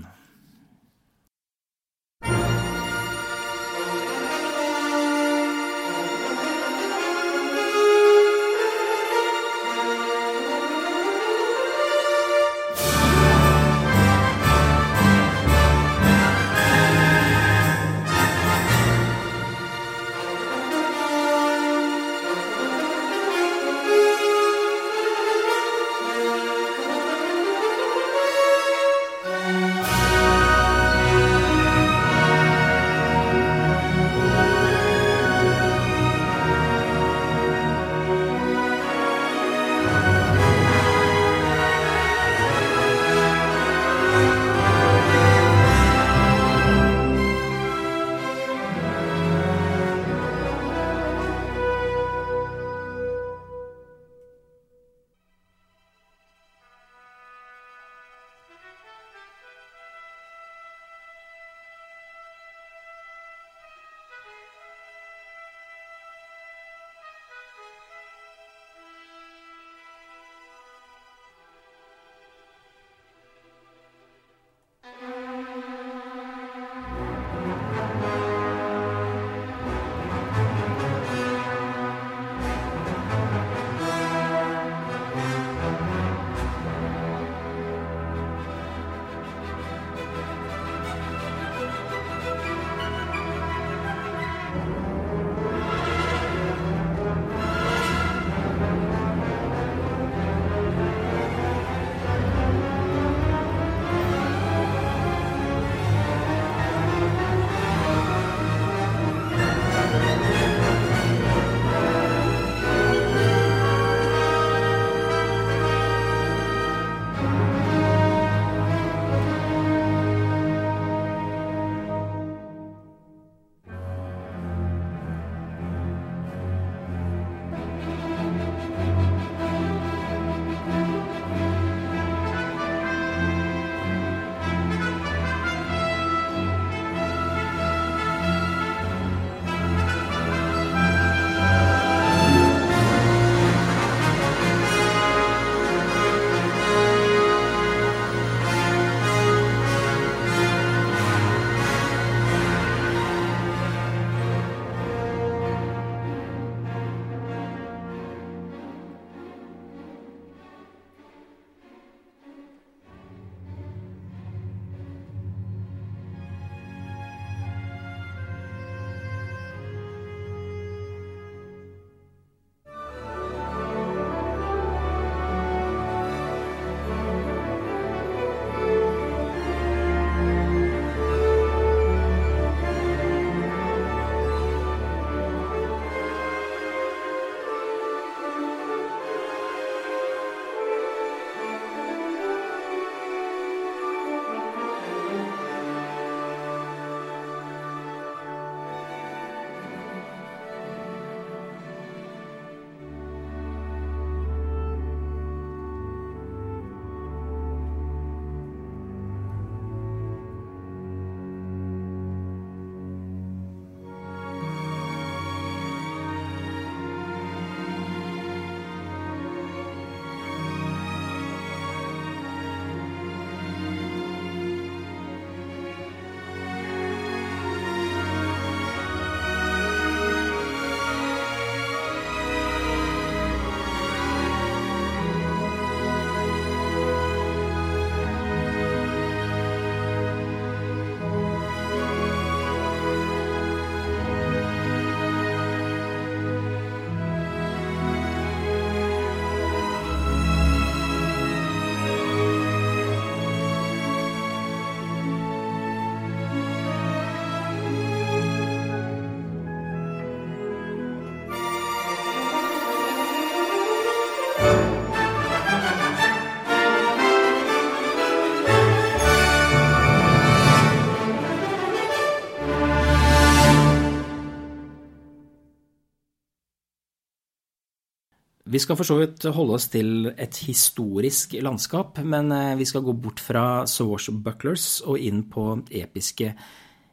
Vi skal for så vidt holde oss til et historisk landskap, men eh, vi skal gå bort fra Swashbucklers og inn på episke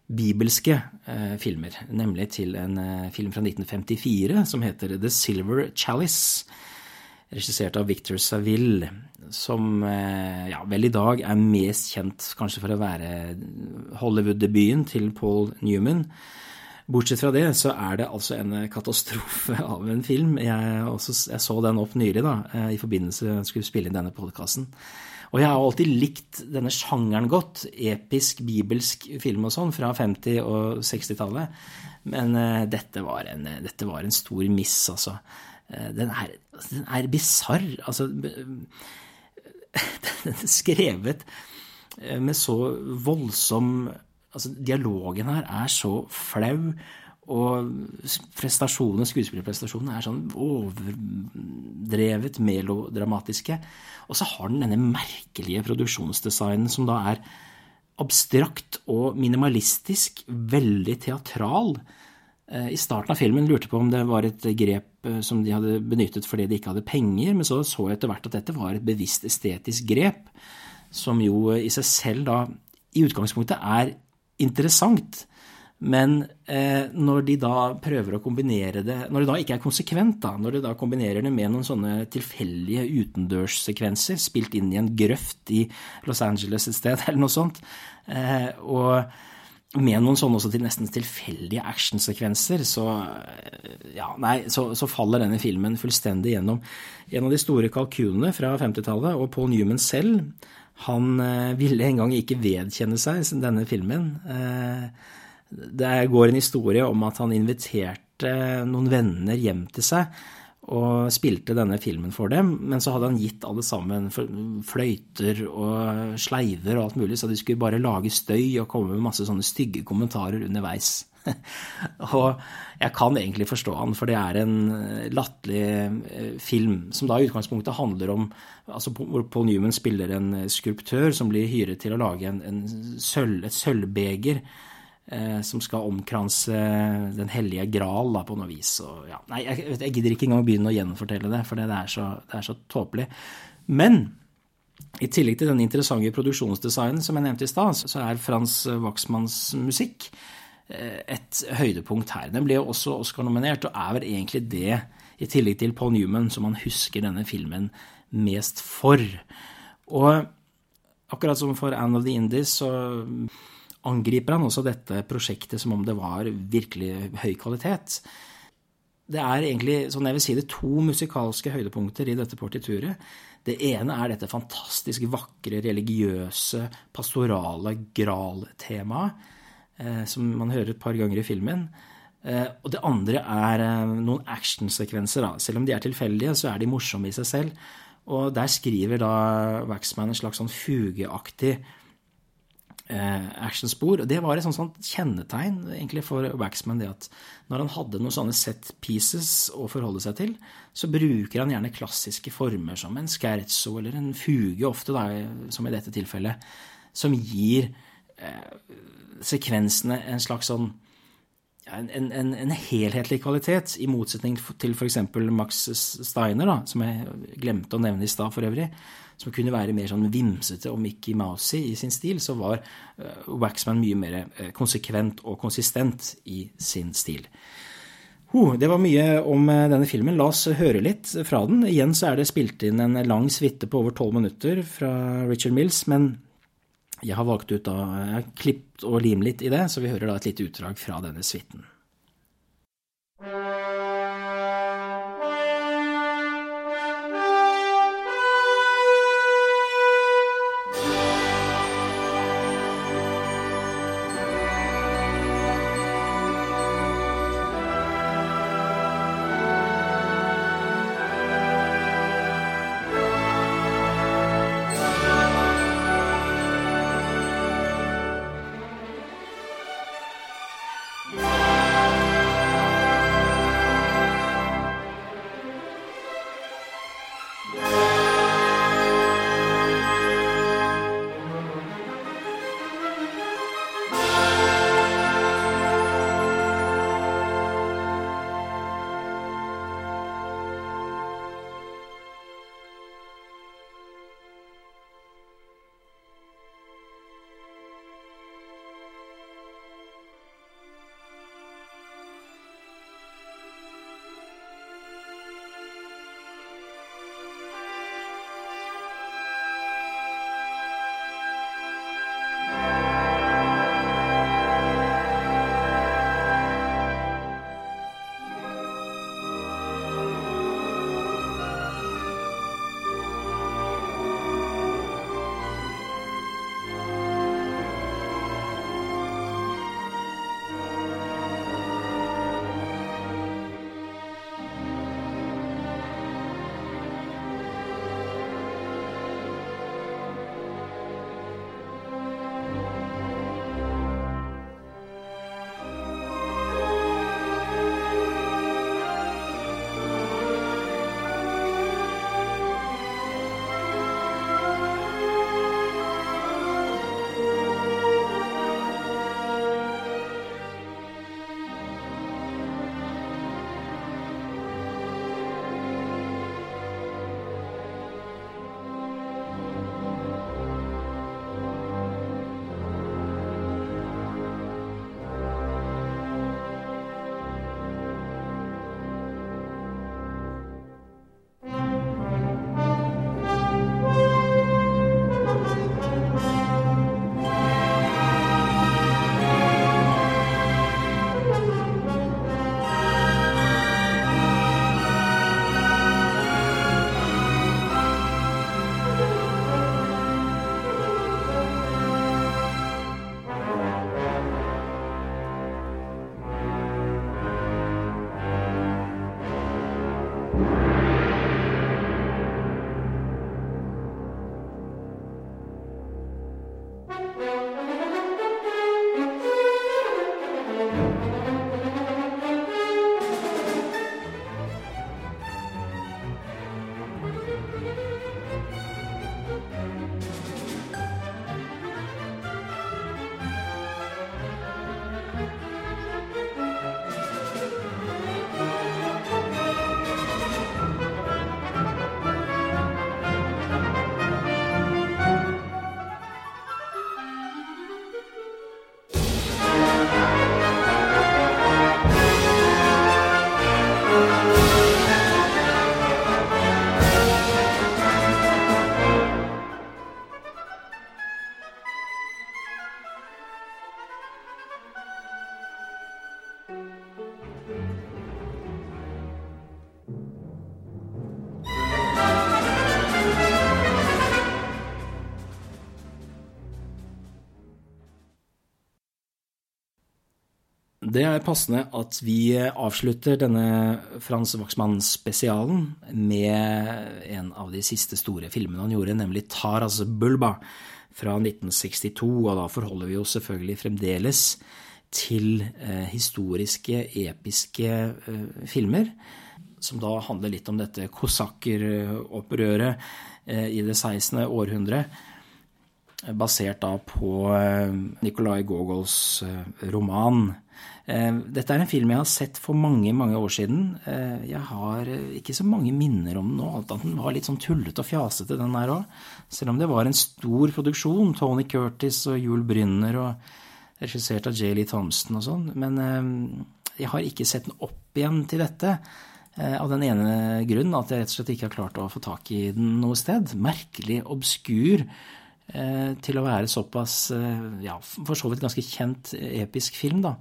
bibelske eh, filmer. Nemlig til en eh, film fra 1954 som heter The Silver Chalice. Regissert av Victor Saville, som ja, vel i dag er mest kjent kanskje for å være Hollywood-debuten til Paul Newman. Bortsett fra det så er det altså en katastrofe (laughs) av en film. Jeg, også, jeg så den opp nylig da, eh, i forbindelse med at jeg skulle spille inn denne podkasten. Og jeg har alltid likt denne sjangeren godt. Episk, bibelsk film og sånn fra 50- og 60-tallet. Men uh, dette, var en, dette, var en, stor miss, altså. Uh, den er, den er bisarr. Altså (laughs) Den er skrevet med så voldsom altså, dialogen her er så flau, og prestasjonene, skuespillerprestasjonene er sånn overdrevet melodramatiske. Og så har den denne merkelige produksjonsdesignen som da er abstrakt og minimalistisk, veldig teatral. Eh, I starten av filmen lurte jeg på om det var et grep eh, som de hadde benyttet fordi de ikke hadde penger, men så så jeg etter hvert at dette var et bevisst estetisk grep, som jo i seg selv da i utgangspunktet er interessant. Men eh, når de da prøver å kombinere det Når det da ikke er konsekvent, da, når de da kombinerer det med noen sånne tilfeldige utendørssekvenser spilt inn i en grøft i Los Angeles et sted, (laughs) eller noe sånt, eh, og med noen sånne også til nesten tilfeldige actionsekvenser, så, ja, nei, så, så, faller denne filmen fullstendig gjennom. En av de store kalkunene fra 50-tallet, og Paul Newman selv, han eh, ville en gang ikke vedkjenne seg denne filmen. Eh, det går en historie om at han inviterte noen venner hjem til seg og spilte denne filmen for dem, men så hadde han gitt alle sammen fløyter og sleiver og alt mulig, så de skulle bare lage støy og komme med masse sånne stygge kommentarer underveis. (laughs) og jeg kan egentlig forstå han, for det er en eh, latterlig eh, film som da i utgangspunktet handler om altså hvor Paul Newman spiller en eh, skulptør som blir hyret til å lage en, en sølv, et sølvbeger eh, som skal omkranse Den hellige gral da, på noe vis. Og, ja, nei, jeg, jeg, gidder ikke engang begynne å gjenfortelle det, for det er så, det er så tåpelig. Men i tillegg til den interessante produksjonsdesignen som jeg nevnte i stad, så er Frans Waxmanns musikk et høydepunkt her. Den ble jo også Oscar-nominert, og er vel egentlig det, i tillegg til Paul Newman, som man husker denne filmen mest for. Og akkurat som for Anne of the Indies, så angriper han også dette prosjektet som om det var virkelig høy kvalitet. Det er egentlig, sånn jeg vil si det, to musikalske høydepunkter i dette partituret. Det ene er dette fantastisk vakre, religiøse, pastorale Gral-temaet Eh, som man hører et par ganger i filmen. Eh, og det andre er eh, noen actionsekvenser. Selv om de er tilfeldige, så er de morsomme i seg selv. Og der skriver da Waxman en slags sånn fugeaktig actionspor. Og det var et sånt kjennetegn egentlig for Waxman, det at når han hadde noen sånne set pieces å forholde seg til, så bruker han gjerne klassiske former som en scherzo eller en fuge, ofte da, som i dette tilfellet, som gir eh, sekvensene en slags sånn en, en, en, helhetlig kvalitet, i motsetning til f.eks. Max Steiner, da, som jeg glemte å nevne i stad for øvrig, som kunne være mer sånn vimsete og Mickey Mousey i sin stil, så var uh, Waxman mye mer uh, konsekvent og konsistent i sin stil. Uh, det var mye om uh, denne filmen. La oss høre litt fra den. Igjen så er det spilt inn en lang suite på over tolv minutter fra Richard Mills, men jeg har valgt ut da, jeg har klippet og limt litt i det, så vi hører da et lite utdrag fra denne suiten. Det er passende at vi avslutter denne Frans Waxman-spesialen med en av de siste store filmene han gjorde, nemlig Taras Bulba fra 1962. Og da forholder vi oss selvfølgelig fremdeles til eh, historiske, episke eh, filmer, som da handler litt om dette kosakkeropprøret eh, i det 16. århundre basert da på Nikolai Gogols roman Eh, dette er en film jeg har sett for mange mange år siden. Eh, jeg har eh, ikke så mange minner om den nå, at den var litt sånn tullete og fjasete, den der òg. Selv om det var en stor produksjon. Tony Curtis og Jul Brynner og regissert av J. Lee Thompson og sånn. Men jeg har ikke sett den opp igjen til dette. Av den ene grunn at jeg rett og slett ikke har klart å få tak i den noe sted. Merkelig obskur til å være såpass, ja, for så vidt ganske kjent episk film, da.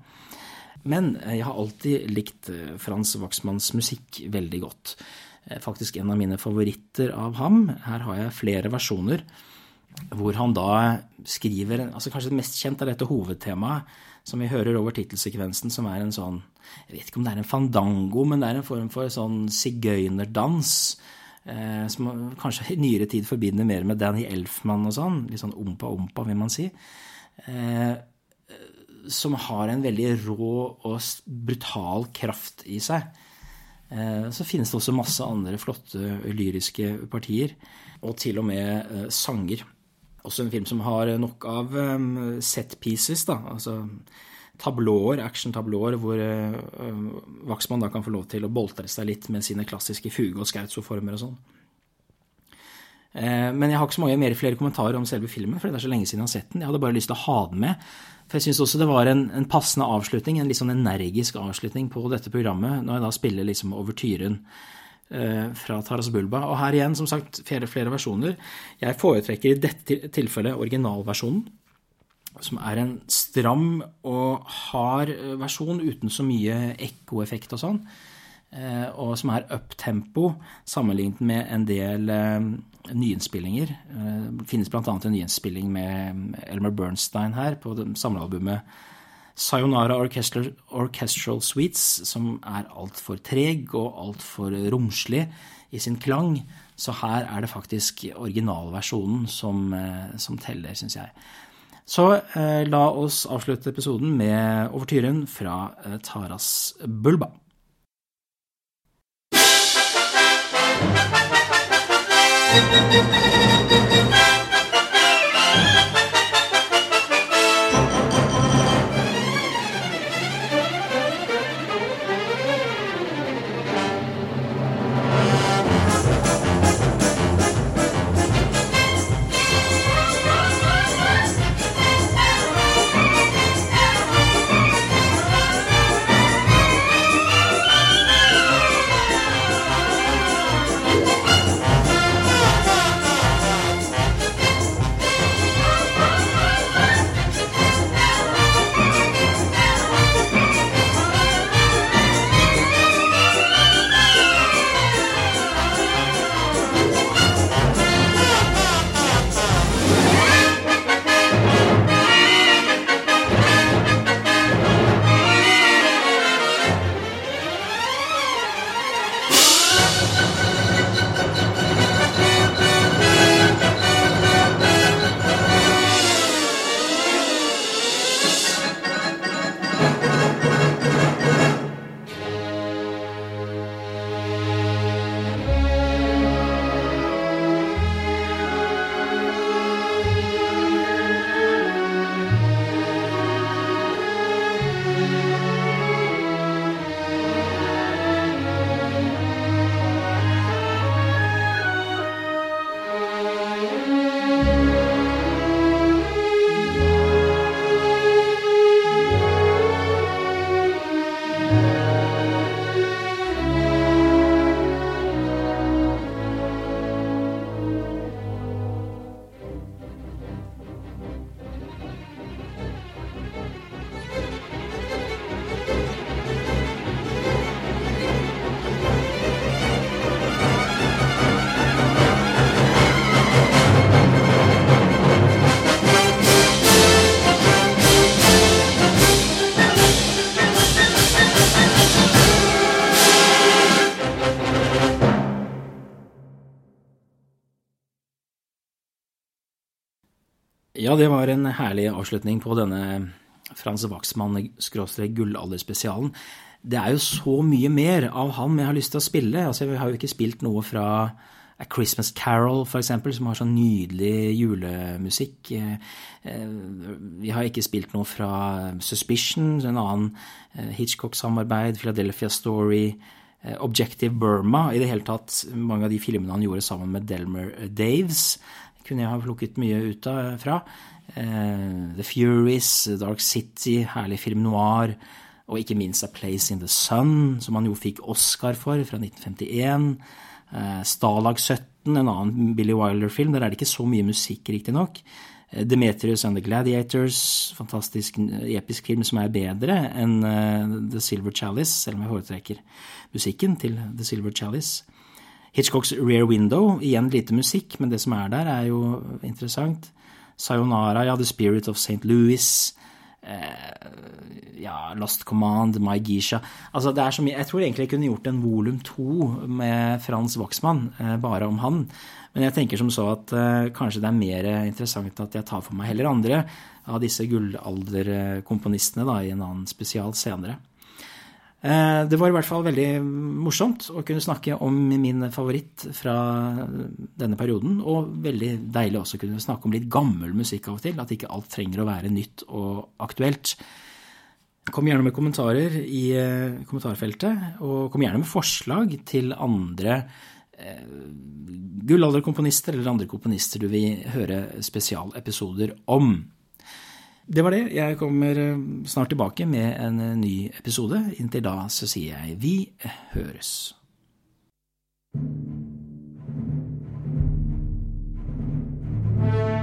Men jeg har alltid likt eh, Frans Waxmans musikk veldig godt. Eh, faktisk en av mine favoritter av ham. Her har jeg flere versjoner hvor han da skriver altså Kanskje det mest kjent er dette hovedtemaet som vi hører over tittelsekvensen, som er en sånn Jeg vet ikke om det er en fandango, men det er en form for sånn sigøynerdans. Eh, som kanskje i nyere tid forbinder mer med Danny Elfman og sånn. Litt sånn ompa-ompa, vil man si. Eh, som har en veldig rå og brutal kraft i seg. Eh, så finnes det også masse andre flotte lyriske partier, og til og med eh, sanger. Også en film som har nok av eh, set pieces, da, altså tablåer, actiontablåer, hvor Waxman da kan få lov til å boltre seg litt med sine klassiske fuge- og scherzo-former og sånn. Men jeg har ikke så mange mer flere kommentarer om selve filmen, for det er så lenge siden jeg har sett den. Jeg hadde bare lyst til å ha den med for jeg syns også det var en, en, passende avslutning, en litt sånn energisk avslutning på dette programmet, når jeg da spiller liksom overtyren eh, fra Taras Bulba. Og her igjen, som sagt, flere, flere versjoner. Jeg foretrekker i dette tilfellet originalversjonen, som er en stram og hard eh, versjon uten så mye ekkoeffekt og sånn. Eh, og som er uptempo sammenlignet med en del eh, nyinnspillinger. Det finnes bl.a. en nyinnspilling med Elmer Bernstein her på samlealbumet Sayonara Orchestral Suites, som er altfor treg og altfor romslig i sin klang. Så her er det faktisk originalversjonen som, som teller, syns jeg. Så eh, la oss avslutte episoden med overtyren fra eh, Taras Bulba. Thank Det var en herlig avslutning på denne Frans Waxman-gullalderspesialen. Det er jo så mye mer av han jeg har lyst til å spille. Altså, Vi har jo ikke spilt noe fra A Christmas Carol, f.eks., som har sånn nydelig julemusikk. Eh, eh, vi har ikke spilt noe fra Suspicion, en annen eh, Hitchcock-samarbeid, Philadelphia Story, Objective Burma. I det hele tatt, mange av de filmene han gjorde sammen med Delmer Daves, kunne jeg ha plukket mye ut av fra. The Furies, Dark City, herlig film noir og ikke minst A Place in the Sun, som han jo fikk Oscar for fra 1951. Eh, Stalag 17, en annen Billy Wilder-film. Der er det ikke så mye musikk, riktignok. Eh, Demetrius and the Gladiators, fantastisk episk film som er bedre enn eh, The Silver Chalice, selv om jeg foretrekker musikken til The Silver Chalice. Hitchcocks Rear Window, igjen lite musikk, men det som er der, er jo interessant. Sayonara, ja, The Spirit of St. Louis eh, ja, Lost Command, My Geisha altså det er så mye, Jeg tror egentlig jeg kunne gjort en volum to med Frans Waxman, eh, bare om han. Men jeg tenker som så at eh, kanskje det er mer interessant at jeg tar for meg heller andre av disse gullalderkomponistene i en annen spesial senere. Eh, det var i hvert fall veldig morsomt å kunne snakke om min favoritt fra denne perioden, og veldig deilig også å kunne snakke om litt gammel musikk av og til, at ikke alt trenger å være nytt og aktuelt. Kom gjerne med kommentarer i eh, kommentarfeltet, og kom gjerne med forslag til andre eh, gullalderkomponister eller andre komponister du vil høre spesialepisoder om. Det var det. Jeg kommer eh, snart tilbake med en eh, ny episode. Inntil da så sier jeg vi eh, høres. thank